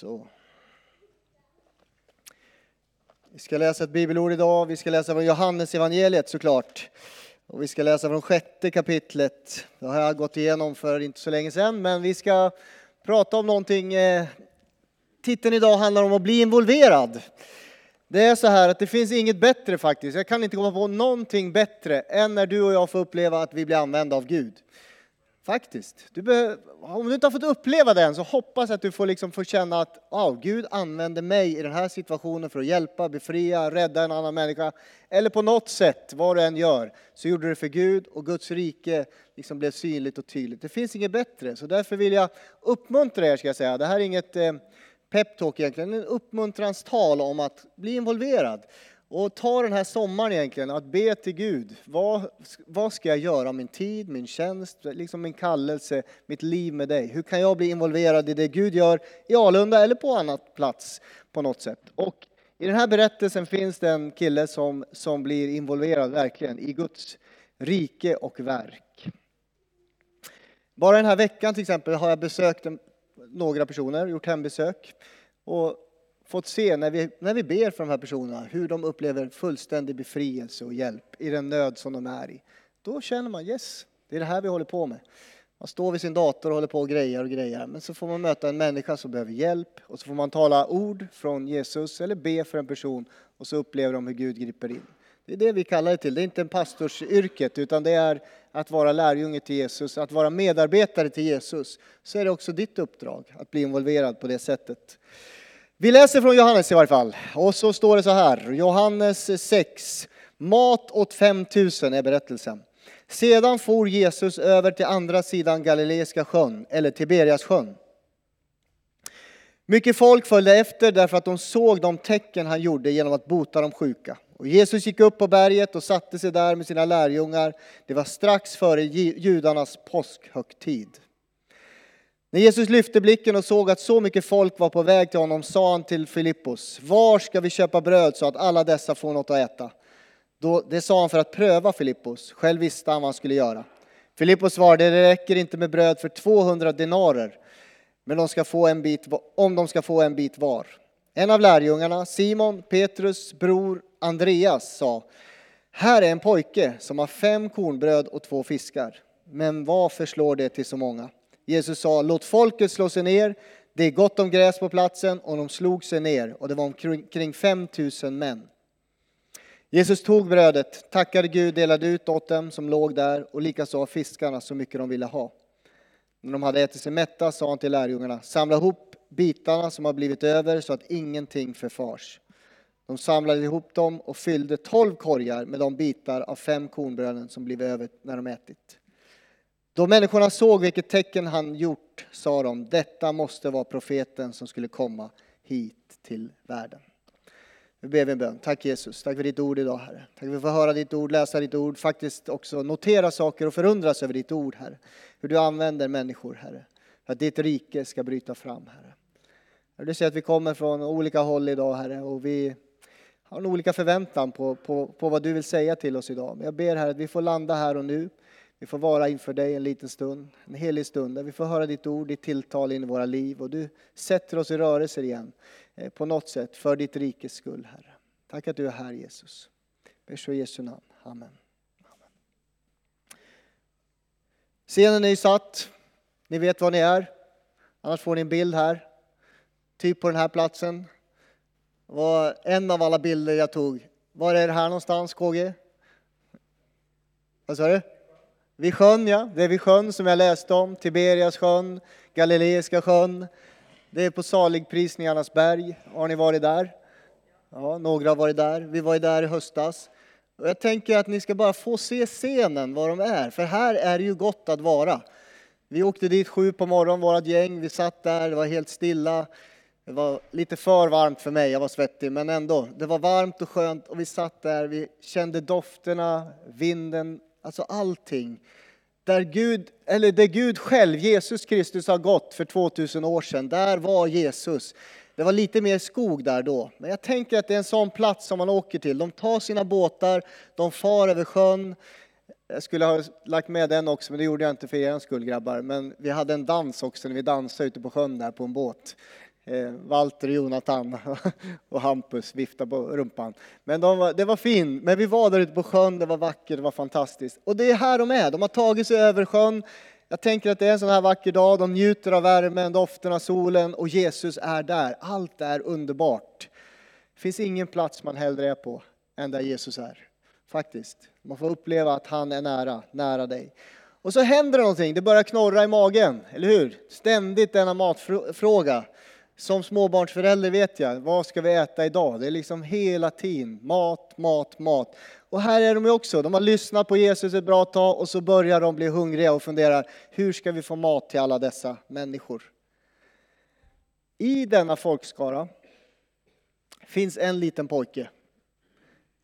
Så. Vi ska läsa ett bibelord idag. Vi ska läsa från Johannes evangeliet såklart. Och vi ska läsa från sjätte kapitlet. Det har jag gått igenom för inte så länge sedan, men vi ska prata om någonting. Eh, titeln idag handlar om att bli involverad. Det är så här att det finns inget bättre faktiskt. Jag kan inte komma på någonting bättre än när du och jag får uppleva att vi blir använda av Gud. Faktiskt. Du om du inte har fått uppleva det än så hoppas jag att du får, liksom få känna att oh, Gud använder mig i den här situationen för att hjälpa, befria, rädda en annan människa. Eller på något sätt, vad du än gör, så gjorde du det för Gud och Guds rike liksom blev synligt och tydligt. Det finns inget bättre, så därför vill jag uppmuntra er ska jag säga. Det här är inget eh, peptalk egentligen, en uppmuntranstal om att bli involverad. Och ta den här sommaren egentligen att be till Gud. Vad, vad ska jag göra min tid, min tjänst, liksom min kallelse, mitt liv med dig? Hur kan jag bli involverad i det Gud gör i Alunda eller på annat plats på något sätt? Och i den här berättelsen finns det en kille som, som blir involverad verkligen i Guds rike och verk. Bara den här veckan till exempel har jag besökt några personer, gjort hembesök. Och fått se när vi, när vi ber för de här personerna hur de upplever fullständig befrielse och hjälp i den nöd som de är i. Då känner man yes, det är det här vi håller på med. Man står vid sin dator och håller på och grejer och grejer. Men så får man möta en människa som behöver hjälp och så får man tala ord från Jesus eller be för en person och så upplever de hur Gud griper in. Det är det vi kallar det till. Det är inte en pastorsyrket utan det är att vara lärjunge till Jesus, att vara medarbetare till Jesus. Så är det också ditt uppdrag att bli involverad på det sättet. Vi läser från Johannes i varje fall. Och så står det så här, Johannes 6. Mat åt 5000 är berättelsen. Sedan for Jesus över till andra sidan Galileiska sjön, eller Tiberias sjön. Mycket folk följde efter därför att de såg de tecken han gjorde genom att bota de sjuka. Och Jesus gick upp på berget och satte sig där med sina lärjungar. Det var strax före judarnas påskhögtid. När Jesus lyfte blicken och såg att så mycket folk var på väg till honom sa han till Filippos, var ska vi köpa bröd så att alla dessa får något att äta? Då, det sa han för att pröva Filippos, själv visste han vad han skulle göra. Filippos svarade, det räcker inte med bröd för 200 denarer, men de ska få en bit, om de ska få en bit var. En av lärjungarna, Simon, Petrus bror Andreas, sa, här är en pojke som har fem kornbröd och två fiskar, men vad förslår det till så många? Jesus sa, låt folket slå sig ner. Det är gott om gräs på platsen och de slog sig ner och det var omkring 5000 män. Jesus tog brödet, tackade Gud, delade ut åt dem som låg där och likaså fiskarna så mycket de ville ha. När de hade ätit sig mätta sa han till lärjungarna, samla ihop bitarna som har blivit över så att ingenting förfars. De samlade ihop dem och fyllde tolv korgar med de bitar av fem kornbröden som blivit över när de ätit. Då människorna såg vilket tecken han gjort sa de, detta måste vara profeten som skulle komma hit till världen. Nu ber vi en bön. Tack Jesus, tack för ditt ord idag Herre. Tack för att vi får höra ditt ord, läsa ditt ord, faktiskt också notera saker och förundras över ditt ord Herre. Hur du använder människor Herre, för att ditt rike ska bryta fram Herre. Du ser att vi kommer från olika håll idag Herre och vi har en olika förväntan på, på, på vad du vill säga till oss idag. Men jag ber Herre att vi får landa här och nu. Vi får vara inför dig en liten stund, en helig stund, där vi får höra ditt ord, ditt tilltal in i våra liv och du sätter oss i rörelse igen eh, på något sätt för ditt rikes skull, Herre. Tack att du är här Jesus. Ber så i Jesu namn. Amen. Amen. Scenen är ju satt. Ni vet var ni är. Annars får ni en bild här. Typ på den här platsen. Det var en av alla bilder jag tog. Var är det här någonstans, KG? Vad sa du? Vid sjön, ja. Det är vid sjön som jag läste om. Tiberias sjön, Galileiska sjön. Det är på saligprisningarnas berg. Har ni varit där? Ja, några har varit där. Vi var ju där i höstas. Och jag tänker att ni ska bara få se scenen, var de är. För här är det ju gott att vara. Vi åkte dit sju på morgonen, vårt gäng. Vi satt där, det var helt stilla. Det var lite för varmt för mig, jag var svettig, men ändå. Det var varmt och skönt och vi satt där, vi kände dofterna, vinden Alltså allting. Där Gud, eller där Gud själv, Jesus Kristus, har gått för 2000 år sedan, där var Jesus. Det var lite mer skog där då. Men jag tänker att det är en sån plats som man åker till. De tar sina båtar, de far över sjön. Jag skulle ha lagt med den också, men det gjorde jag inte för er skull grabbar. Men vi hade en dans också när vi dansade ute på sjön där på en båt. Eh, Walter, Jonathan och Hampus viftade på rumpan. Men de var, det var fint. Men vi var där ute på sjön, det var vackert, det var fantastiskt. Och det är här de är. De har tagit sig över sjön. Jag tänker att det är en sån här vacker dag. De njuter av värmen, doften av solen och Jesus är där. Allt är underbart. Det finns ingen plats man hellre är på än där Jesus är. Faktiskt. Man får uppleva att han är nära, nära dig. Och så händer det någonting, det börjar knorra i magen, eller hur? Ständigt denna matfråga. Som småbarnsförälder vet jag, vad ska vi äta idag? Det är liksom hela tiden mat, mat, mat. Och här är de ju också, de har lyssnat på Jesus ett bra tag och så börjar de bli hungriga och funderar, hur ska vi få mat till alla dessa människor? I denna folkskara finns en liten pojke.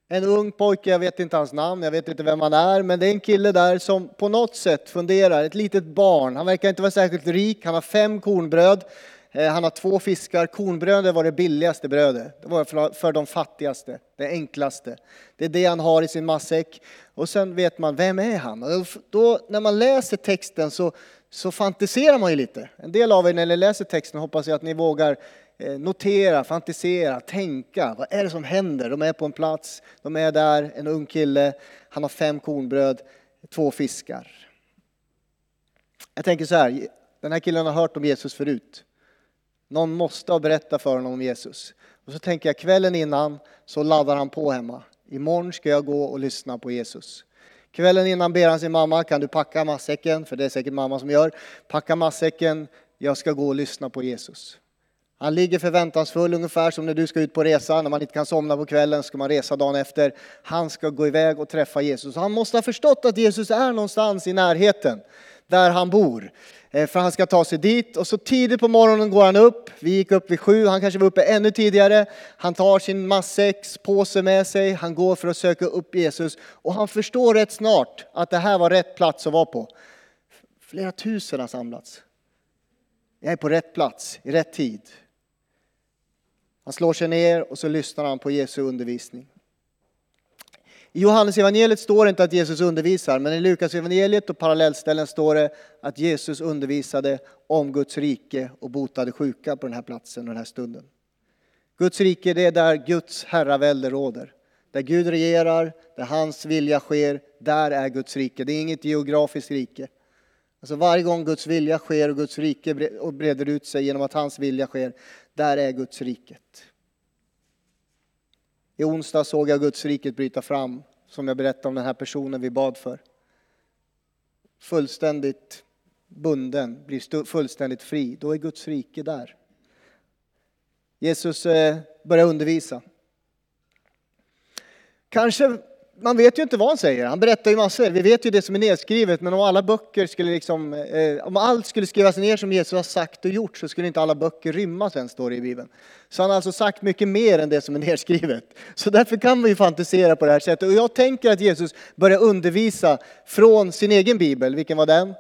En ung pojke, jag vet inte hans namn, jag vet inte vem han är, men det är en kille där som på något sätt funderar, ett litet barn. Han verkar inte vara särskilt rik, han har fem kornbröd. Eh, han har två fiskar. Kornbrödet var det billigaste brödet. Det var för de fattigaste, det enklaste. Det är det han har i sin matsäck. Och sen vet man, vem är han? Och då, när man läser texten så, så fantiserar man ju lite. En del av er när ni läser texten hoppas jag att ni vågar eh, notera, fantisera, tänka. Vad är det som händer? De är på en plats, de är där, en ung kille, han har fem kornbröd, två fiskar. Jag tänker så här, den här killen har hört om Jesus förut. Någon måste ha berättat för honom om Jesus. Och så tänker jag kvällen innan så laddar han på hemma. Imorgon ska jag gå och lyssna på Jesus. Kvällen innan ber han sin mamma, kan du packa matsäcken? För det är säkert mamma som gör. Packa matsäcken, jag ska gå och lyssna på Jesus. Han ligger förväntansfull ungefär som när du ska ut på resa. När man inte kan somna på kvällen ska man resa dagen efter. Han ska gå iväg och träffa Jesus. Han måste ha förstått att Jesus är någonstans i närheten där han bor. Eh, för han ska ta sig dit och så tidigt på morgonen går han upp. Vi gick upp vid sju, han kanske var uppe ännu tidigare. Han tar sin matsäckspåse med sig, han går för att söka upp Jesus och han förstår rätt snart att det här var rätt plats att vara på. Flera tusen har samlats. Jag är på rätt plats, i rätt tid. Han slår sig ner och så lyssnar han på Jesu undervisning. I Johannes evangeliet står det inte att Jesus undervisar, men i Lukas evangeliet och parallellställen står det att Jesus undervisade om Guds rike och botade sjuka på den här platsen och den här stunden. Guds rike det är där Guds herravälde råder. Där Gud regerar, där hans vilja sker, där är Guds rike. Det är inget geografiskt rike. Alltså varje gång Guds vilja sker och Guds rike breder ut sig genom att hans vilja sker, där är Guds riket. I onsdag såg jag Guds riket bryta fram, som jag berättade om den här personen vi bad för. Fullständigt bunden, blir fullständigt fri. Då är Guds rike där. Jesus eh, börjar undervisa. Kanske man vet ju inte vad han säger. Han berättar ju massor. Vi vet ju det som är nedskrivet, men om alla böcker skulle liksom, eh, om allt skulle skrivas ner som Jesus har sagt och gjort så skulle inte alla böcker rymma sen, står det i Bibeln. Så han har alltså sagt mycket mer än det som är nedskrivet. Så därför kan man ju fantisera på det här sättet. Och jag tänker att Jesus börjar undervisa från sin egen bibel. Vilken var den?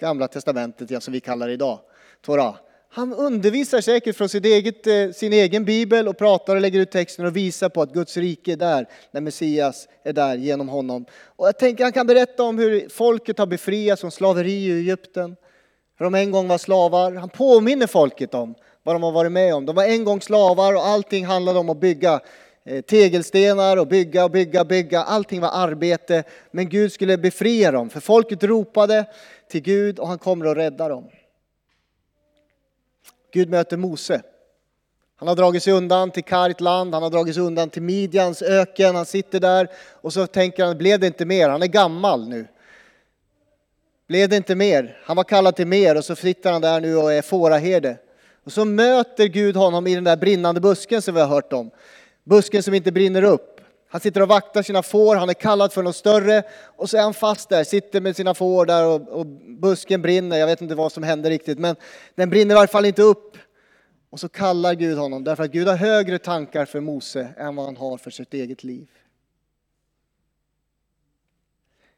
Gamla testamentet, ja, som vi kallar det idag. Torah. Han undervisar säkert från sin, eget, eh, sin egen bibel och pratar och lägger ut texten och visar på att Guds rike är där när Messias är där genom honom. Och jag tänker han kan berätta om hur folket har befriats från slaveri i Egypten. Hur de en gång var slavar. Han påminner folket om vad de har varit med om. De var en gång slavar och allting handlade om att bygga eh, tegelstenar och bygga och bygga, bygga. Allting var arbete. Men Gud skulle befria dem. För folket ropade till Gud och han kommer att rädda dem. Gud möter Mose. Han har dragit sig undan till kargt land, han har dragit sig undan till Midjans öken, han sitter där och så tänker han, blev det inte mer? Han är gammal nu. Blev det inte mer? Han var kallad till mer och så sitter han där nu och är fåraherde. Och så möter Gud honom i den där brinnande busken som vi har hört om. Busken som inte brinner upp. Han sitter och vaktar sina får, han är kallad för något större och så är han fast där, sitter med sina får där och, och, busken brinner. Jag vet inte vad som händer riktigt, men den brinner i varje fall inte upp. Och så kallar Gud honom därför att Gud har högre tankar för Mose än vad han har för sitt eget liv.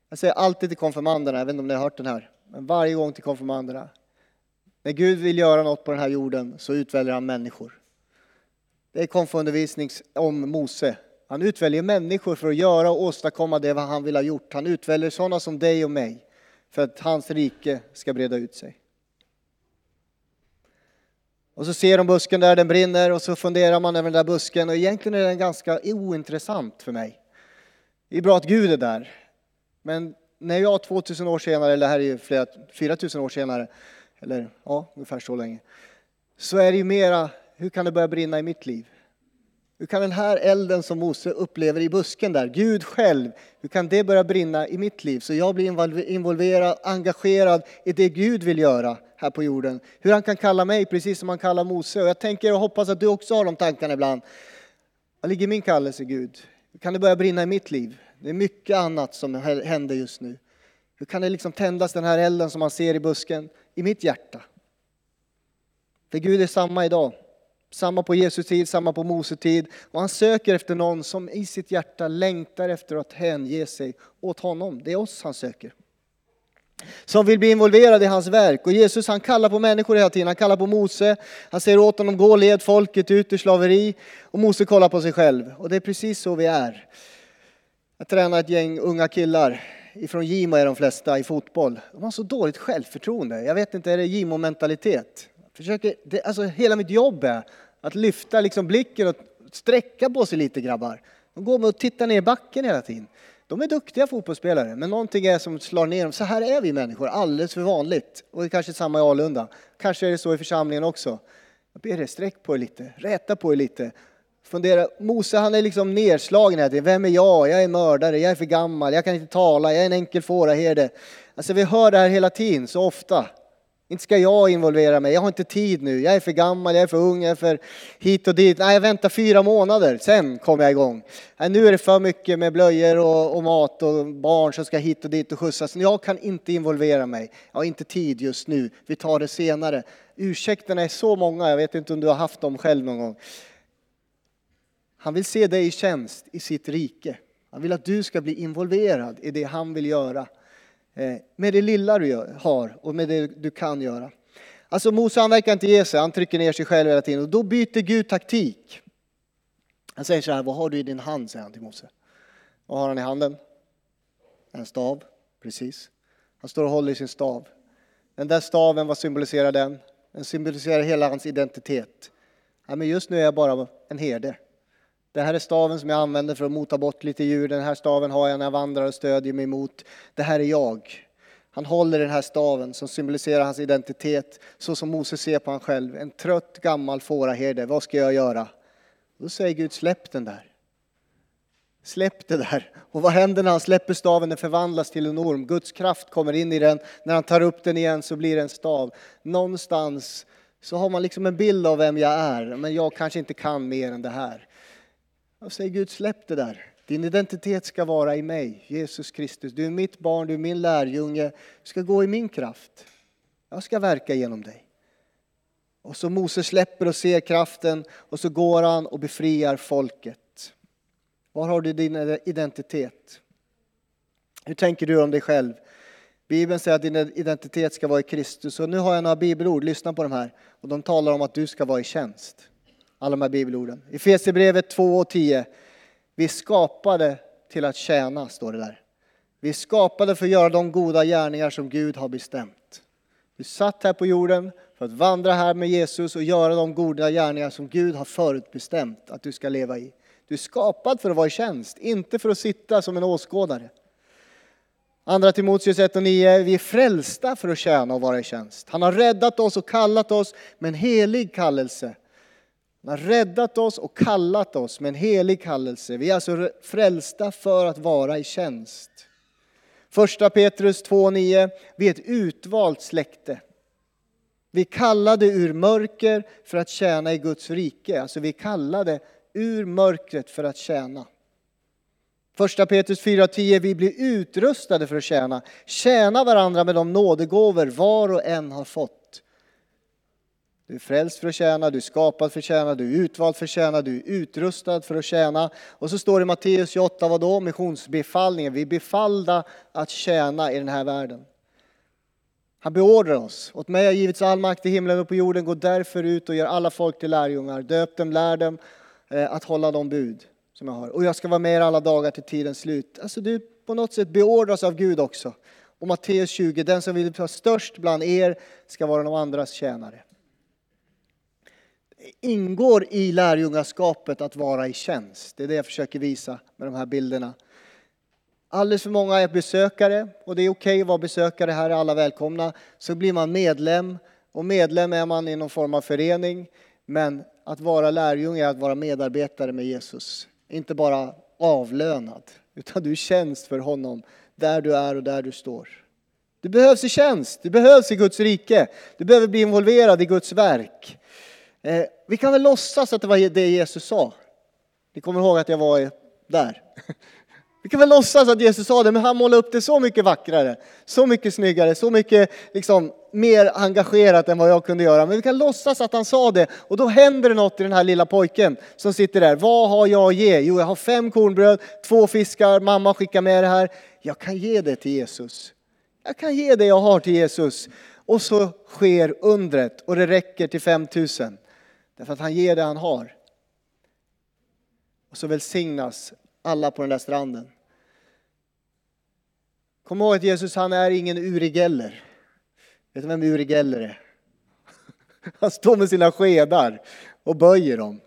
Jag säger alltid till konfirmanderna, jag vet inte om ni har hört den här, men varje gång till konfirmanderna. När Gud vill göra något på den här jorden så utväljer han människor. Det är konfundervisning om Mose. Han utväljer människor för att göra och åstadkomma det vad han vill ha gjort. Han utväljer sådana som dig och mig för att hans rike ska breda ut sig. Och så ser de busken där, den brinner och så funderar man över den där busken och egentligen är den ganska ointressant för mig. Det är bra att Gud är där. Men när jag 2000 år senare, eller det här är ju flera, 4000 år senare, eller ja, ungefär så länge, så är det ju mera, hur kan det börja brinna i mitt liv? Hur kan den här elden som Mose upplever i busken där, Gud själv, hur kan det börja brinna i mitt liv? Så jag blir involverad, engagerad i det Gud vill göra här på jorden. Hur han kan kalla mig precis som han kallar Mose. Och jag tänker och hoppas att du också har de tankarna ibland. Var ligger min kallelse Gud? Hur kan det börja brinna i mitt liv? Det är mycket annat som händer just nu. Hur kan det liksom tändas den här elden som man ser i busken i mitt hjärta? För Gud är samma idag. Samma på Jesu tid, samma på Mose tid. Och han söker efter någon som i sitt hjärta längtar efter att hänge sig åt honom. Det är oss han söker. Som vill bli involverad i hans verk. Och Jesus han kallar på människor hela tiden. Han kallar på Mose. Han säger åt honom, gå och led folket ut ur slaveri. Och Mose kollar på sig själv. Och det är precis så vi är. Jag tränar ett gäng unga killar. Ifrån Gimo är de flesta i fotboll. De har så dåligt självförtroende. Jag vet inte, är det Gimo-mentalitet? Försöker, det, alltså hela mitt jobb är att lyfta liksom blicken och sträcka på sig lite grabbar. De går med och tittar ner i backen hela tiden. De är duktiga fotbollsspelare, men någonting är som slår ner dem. Så här är vi människor, alldeles för vanligt. Och det är kanske är samma i Alunda. Kanske är det så i församlingen också. Jag ber er, sträck på er lite, räta på er lite. Fundera, Mose han är liksom nedslagen här. Vem är jag? Jag är mördare, jag är för gammal, jag kan inte tala, jag är en enkel fåraherde. Alltså vi hör det här hela tiden, så ofta. Inte ska jag involvera mig, jag har inte tid nu, jag är för gammal, jag är för ung, jag är för hit och dit. Nej, jag väntar fyra månader, sen kommer jag igång. Nej, nu är det för mycket med blöjor och, och, mat och barn som ska hit och dit och skjutsas. Jag kan inte involvera mig, jag har inte tid just nu, vi tar det senare. Ursäkterna är så många, jag vet inte om du har haft dem själv någon gång. Han vill se dig i tjänst i sitt rike. Han vill att du ska bli involverad i det han vill göra. Eh, med det lilla du har och med det du kan göra. Alltså Mose han verkar inte ge sig, han trycker ner sig själv hela tiden och då byter Gud taktik. Han säger så här, vad har du i din hand? säger han till Mose. Vad har han i handen? En stav, precis. Han står och håller i sin stav. Den där staven, vad symboliserar den? Den symboliserar hela hans identitet. Ja, men just nu är jag bara en herde. Det här är staven som jag använder för att mota bort lite djur. Den här staven har jag när jag vandrar och stödjer mig mot. Det här är jag. Han håller den här staven som symboliserar hans identitet, så som Mose ser på han själv. En trött gammal fåraherde. Vad ska jag göra? Då säger Gud, släpp den där. Släpp det där. Och vad händer när han släpper staven? Den förvandlas till en orm. Guds kraft kommer in i den. När han tar upp den igen så blir det en stav. Någonstans så har man liksom en bild av vem jag är, men jag kanske inte kan mer än det här. Jag säger Gud, släpp det där. Din identitet ska vara i mig, Jesus Kristus. Du är mitt barn, du är min lärjunge. Du ska gå i min kraft. Jag ska verka genom dig. Och så Moses släpper och ser kraften och så går han och befriar folket. Var har du din identitet? Hur tänker du om dig själv? Bibeln säger att din identitet ska vara i Kristus. Och nu har jag några bibelord, lyssna på de här. Och de talar om att du ska vara i tjänst alla de här bibelorden. I Efesierbrevet 2 och 10. Vi skapade till att tjäna, står det där. Vi skapade för att göra de goda gärningar som Gud har bestämt. Du satt här på jorden för att vandra här med Jesus och göra de goda gärningar som Gud har förutbestämt att du ska leva i. Du är skapad för att vara i tjänst, inte för att sitta som en åskådare. Andra Timoteus 1 och 9, vi är frälsta för att tjäna och vara i tjänst. Han har räddat oss och kallat oss med en helig kallelse han har räddat oss och kallat oss med en helig kallelse. Vi är alltså frälsta för att vara i tjänst. Första Petrus 2.9. Vi är ett utvalt släkte. Vi kallade ur mörker för att tjäna i Guds rike. Alltså vi kallade ur mörkret för att tjäna. Första Petrus 4.10. Vi blir utrustade för att tjäna. Tjäna varandra med de nådegåvor var och en har fått. Du är frälst för att tjäna, du är skapad för att tjäna, du är utvald för att tjäna, du är utrustad för att tjäna. Och så står det i Matteus 28, vadå? Missionsbefallningen. Vi är befallda att tjäna i den här världen. Han beordrar oss. Åt mig har givits all makt i himlen och på jorden. Gå därför ut och gör alla folk till lärjungar. Döp dem, lär dem eh, att hålla de bud som jag har. Och jag ska vara med er alla dagar till tidens slut. Alltså du på något sätt beordras av Gud också. Och Matteus 20, den som vill vara störst bland er ska vara de andras tjänare ingår i lärjungaskapet att vara i tjänst. Det är det jag försöker visa med de här bilderna. Alldeles för många är besökare och det är okej att vara besökare, här är alla välkomna. Så blir man medlem och medlem är man i någon form av förening. Men att vara lärjunge är att vara medarbetare med Jesus. Inte bara avlönad, utan du är tjänst för honom där du är och där du står. Du behövs i tjänst, du behövs i Guds rike, du behöver bli involverad i Guds verk. Eh, vi kan väl låtsas att det var det Jesus sa. Ni kommer ihåg att jag var där. Vi kan väl låtsas att Jesus sa det, men han målade upp det så mycket vackrare, så mycket snyggare, så mycket liksom, mer engagerat än vad jag kunde göra. Men vi kan låtsas att han sa det och då händer det något i den här lilla pojken som sitter där. Vad har jag att ge? Jo, jag har fem kornbröd, två fiskar, mamma skickar med det här. Jag kan ge det till Jesus. Jag kan ge det jag har till Jesus. Och så sker undret och det räcker till 5000. Därför att han ger det han har. Och så välsignas alla på den där stranden. Kom ihåg att Jesus han är ingen Uri Geller. Vet du vem Uri Geller är? Han står med sina skedar och böjer dem.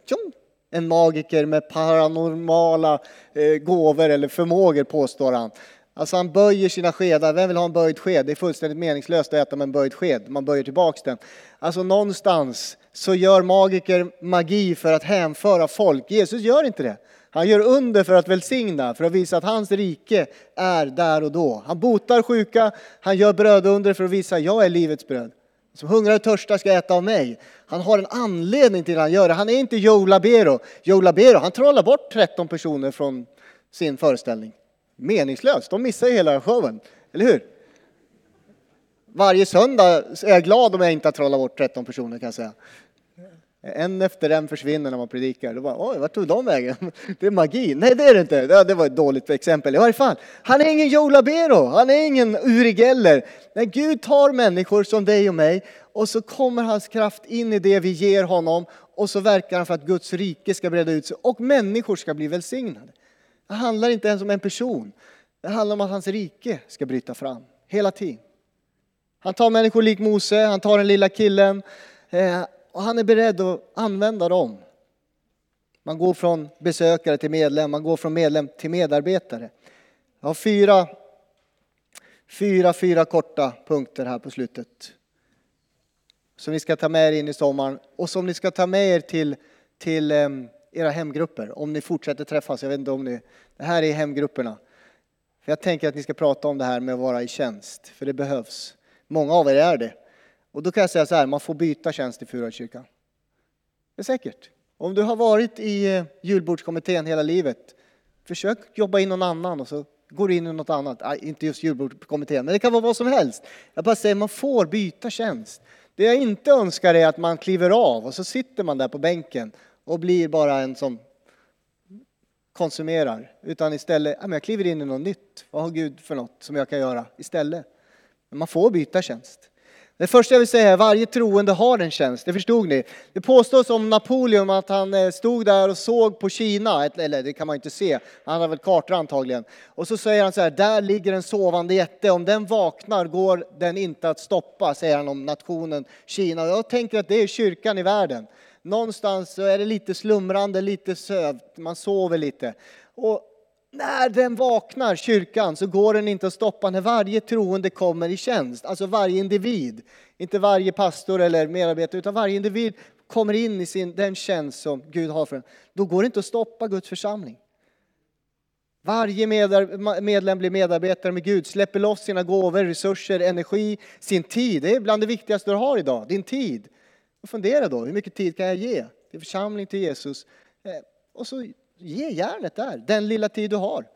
En magiker med paranormala eh, gåvor eller förmågor påstår han. Alltså han böjer sina skedar. Vem vill ha en böjd sked? Det är fullständigt meningslöst att äta med en böjd sked. Man böjer tillbaks den. Alltså någonstans så gör magiker magi för att hänföra folk. Jesus gör inte det. Han gör under för att välsigna, för att visa att hans rike är där och då. Han botar sjuka, han gör brödunder för att visa att jag är livets bröd. Som hungrar och törstar ska äta av mig. Han har en anledning till att han gör det. Han är inte Joe Labero. Joe Labero, han trollar bort 13 personer från sin föreställning. Meningslöst, de missar ju hela showen. Eller hur? Varje söndag är jag glad om jag inte har trollat bort 13 personer kan jag säga. En efter en försvinner när man predikar. Då bara, Oj, vart tog de vägen? Det är magi. Nej, det är det inte. Det var ett dåligt exempel. I varje fall, han är ingen Joe Labero. Han är ingen Uri Geller. När Gud tar människor som dig och mig och så kommer hans kraft in i det vi ger honom och så verkar han för att Guds rike ska breda ut sig och människor ska bli välsignade. Det handlar inte ens om en person. Det handlar om att hans rike ska bryta fram hela tiden. Han tar människor lik Mose, han tar den lilla killen. Eh, och han är beredd att använda dem. Man går från besökare till medlem, man går från medlem till medarbetare. Jag har fyra, fyra, fyra korta punkter här på slutet. Som ni ska ta med er in i sommaren och som ni ska ta med er till, till ehm, era hemgrupper. Om ni fortsätter träffas, jag vet inte om ni... Det här är hemgrupperna. För jag tänker att ni ska prata om det här med att vara i tjänst, för det behövs. Många av er är det. Och då kan jag säga så här, man får byta tjänst i Furuhöjdskyrkan. Det är säkert. Om du har varit i eh, julbordskommittén hela livet, försök jobba in någon annan och så går du in i något annat. Nej, inte just julbordskommittén, men det kan vara vad som helst. Jag bara säger, man får byta tjänst. Det jag inte önskar är att man kliver av och så sitter man där på bänken och blir bara en som konsumerar. Utan istället, jag kliver in i något nytt. Vad har Gud för något som jag kan göra istället? Men man får byta tjänst. Det första jag vill säga är att varje troende har en tjänst, det förstod ni. Det påstås om Napoleon att han eh, stod där och såg på Kina, eller det kan man inte se, han har väl kartor antagligen. Och så säger han så här, där ligger en sovande jätte, om den vaknar går den inte att stoppa, säger han om nationen Kina. Jag tänker att det är kyrkan i världen. Någonstans så är det lite slumrande, lite sövt, man sover lite. Och när den vaknar, kyrkan, så går den inte att stoppa när varje troende kommer i tjänst. Alltså varje individ. Inte varje pastor eller medarbetare, utan varje individ kommer in i sin, den tjänst som Gud har för den. Då går det inte att stoppa Guds församling. Varje medlem blir medarbetare med Gud, släpper loss sina gåvor, resurser, energi, sin tid. Det är bland det viktigaste du har idag, din tid. Och fundera då, hur mycket tid kan jag ge till församling, till Jesus? Eh, och så Ge järnet där, den lilla tid du har.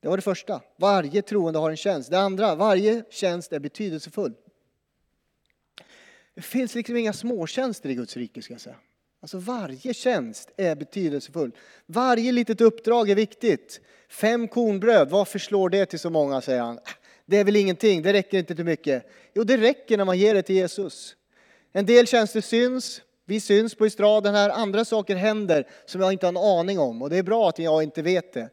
Det var det första. Varje troende har en tjänst. Det andra, varje tjänst är betydelsefull. Det finns liksom inga småtjänster i Guds rike ska jag säga. Alltså varje tjänst är betydelsefull. Varje litet uppdrag är viktigt. Fem kornbröd, varför slår det till så många säger han. Det är väl ingenting, det räcker inte till mycket. Jo, det räcker när man ger det till Jesus. En del tjänster syns, vi syns på estraden här, andra saker händer som jag inte har en aning om. Och det är bra att jag inte vet det.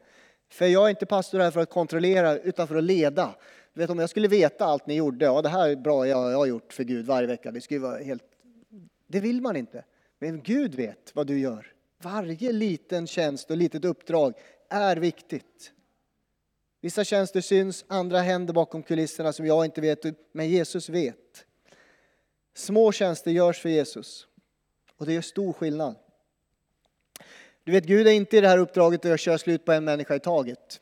För jag är inte pastor här för att kontrollera utan för att leda. Vet om jag skulle veta allt ni gjorde, ja det här är bra jag, jag har gjort för Gud varje vecka, det skulle vara helt... Det vill man inte. Men Gud vet vad du gör. Varje liten tjänst och litet uppdrag är viktigt. Vissa tjänster syns, andra händer bakom kulisserna som jag inte vet, men Jesus vet. Små tjänster görs för Jesus och det gör stor skillnad. Du vet, Gud är inte i det här uppdraget att köra slut på en människa i taget.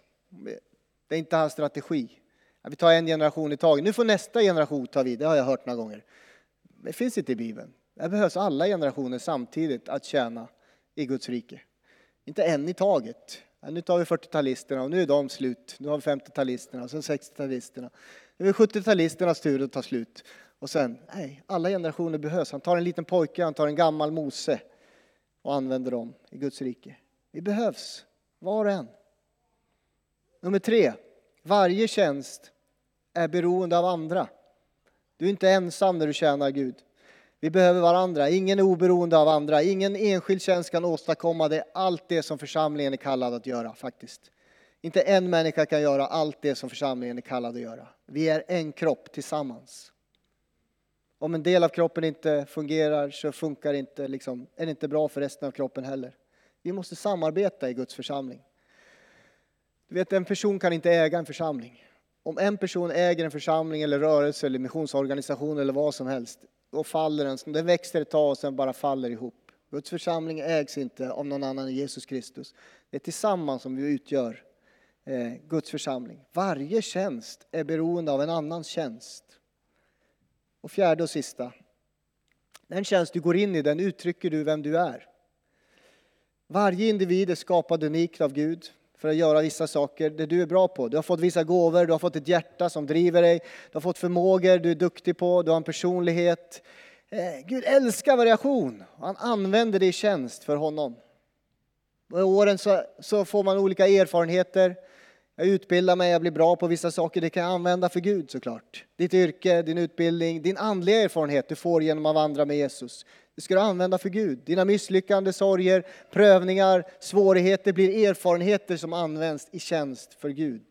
Det är inte hans strategi. Vi tar en generation i taget. Nu får nästa generation ta vid. Det har jag hört några gånger. Det finns inte i Bibeln. Det behövs alla generationer samtidigt att tjäna i Guds rike. Inte en i taget. Nu tar vi 40-talisterna och nu är de slut. Nu har vi 50-talisterna och sen 60-talisterna. Nu är det 70-talisternas tur att ta slut. Och sen, nej, alla generationer behövs. Han tar en liten pojke, han tar en gammal Mose och använder dem i Guds rike. Vi behövs, var och en. Nummer tre, varje tjänst är beroende av andra. Du är inte ensam när du tjänar Gud. Vi behöver varandra. Ingen är oberoende av andra. Ingen enskild tjänst kan åstadkomma det, allt det som församlingen är kallad att göra faktiskt. Inte en människa kan göra allt det som församlingen är kallad att göra. Vi är en kropp tillsammans. Om en del av kroppen inte fungerar så funkar inte, liksom, är det inte bra för resten av kroppen heller. Vi måste samarbeta i Guds församling. Du vet, en person kan inte äga en församling. Om en person äger en församling eller rörelse eller missionsorganisation eller vad som helst, då faller den. Den växer ett tag och sen bara faller ihop. Guds församling ägs inte av någon annan än Jesus Kristus. Det är tillsammans som vi utgör eh, Guds församling. Varje tjänst är beroende av en annan tjänst. Och fjärde och sista. Den tjänst du går in i, den uttrycker du vem du är. Varje individ är skapad unikt av Gud för att göra vissa saker, det du är bra på. Du har fått vissa gåvor, du har fått ett hjärta som driver dig, du har fått förmågor du är duktig på, du har en personlighet. Eh, Gud älskar variation. Han använder det i tjänst för honom. Med åren så, så får man olika erfarenheter. Jag utbildar mig, jag blir bra på vissa saker. Det kan jag använda för Gud såklart. Ditt yrke, din utbildning, din andliga erfarenhet du får genom att vandra med Jesus. Det ska du använda för Gud. Dina misslyckanden, sorger, prövningar, svårigheter blir erfarenheter som används i tjänst för Gud.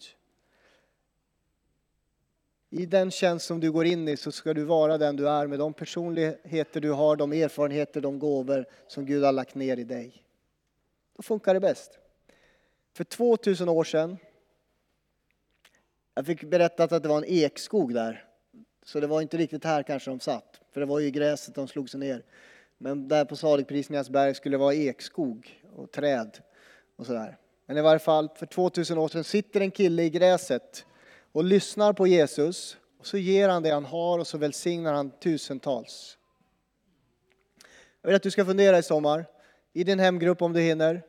I den tjänst som du går in i så ska du vara den du är med de personligheter du har, de erfarenheter, de gåvor som Gud har lagt ner i dig. Då funkar det bäst. För 2000 år sedan, jag fick berättat att det var en ekskog där, så det var inte riktigt här kanske de satt, för det var ju gräset de slog sig ner. Men där på Saligprisningarnas berg skulle det vara ekskog och träd och sådär. Men i varje fall, för 2000 år sedan sitter en kille i gräset och lyssnar på Jesus och så ger han det han har och så välsignar han tusentals. Jag vill att du ska fundera i sommar, i din hemgrupp om du hinner,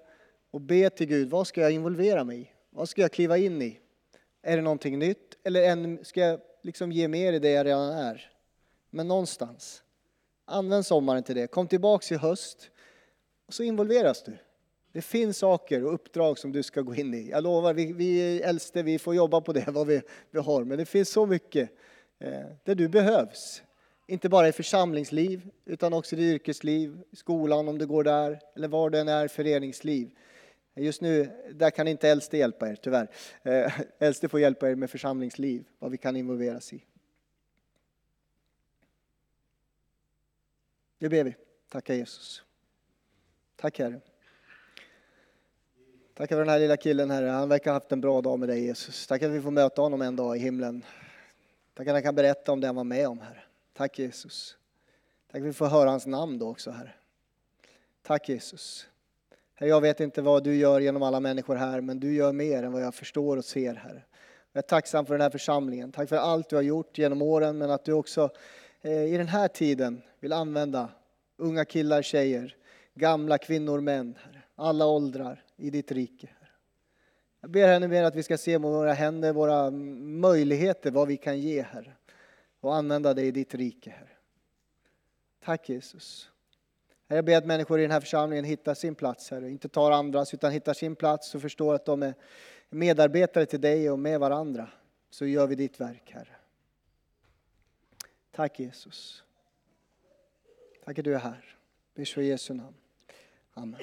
och be till Gud, vad ska jag involvera mig i? Vad ska jag kliva in i? Är det någonting nytt eller ska jag liksom ge mer i det jag redan är? Men någonstans. Använd sommaren till det. Kom tillbaks i höst och så involveras du. Det finns saker och uppdrag som du ska gå in i. Jag lovar, vi, vi äldste, vi får jobba på det vad vi, vi har. Men det finns så mycket eh, där du behövs. Inte bara i församlingsliv, utan också i yrkesliv, skolan om du går där, eller var du än är, föreningsliv. Just nu, där kan inte äldste hjälpa er, tyvärr. Eh, äldste får hjälpa er med församlingsliv, vad vi kan involveras i. Nu ber vi. Tacka Jesus. Tack Herre. Tack för den här lilla killen Herre. Han verkar ha haft en bra dag med dig Jesus. Tack att vi får möta honom en dag i himlen. Tack att han kan berätta om det han var med om Herre. Tack Jesus. Tack att vi får höra hans namn då också Herre. Tack Jesus. Jag vet inte vad du gör genom alla människor här, men du gör mer än vad jag förstår och ser Herre. Jag är tacksam för den här församlingen. Tack för allt du har gjort genom åren, men att du också Eh, i den här tiden vill använda unga killar, tjejer, gamla kvinnor, män, alla åldrar i ditt rike. Jag ber henne mer att vi ska se med våra händer, våra möjligheter, vad vi kan ge Herre. Och använda det i ditt rike Herre. Tack Jesus. Jag ber att människor i den här församlingen hittar sin plats Herre. Inte tar andras utan hittar sin plats och förstår att de är medarbetare till dig och med varandra. Så gör vi ditt verk Herre. Tack Jesus. Tack att du är här. Vi i Jesu namn. Amen.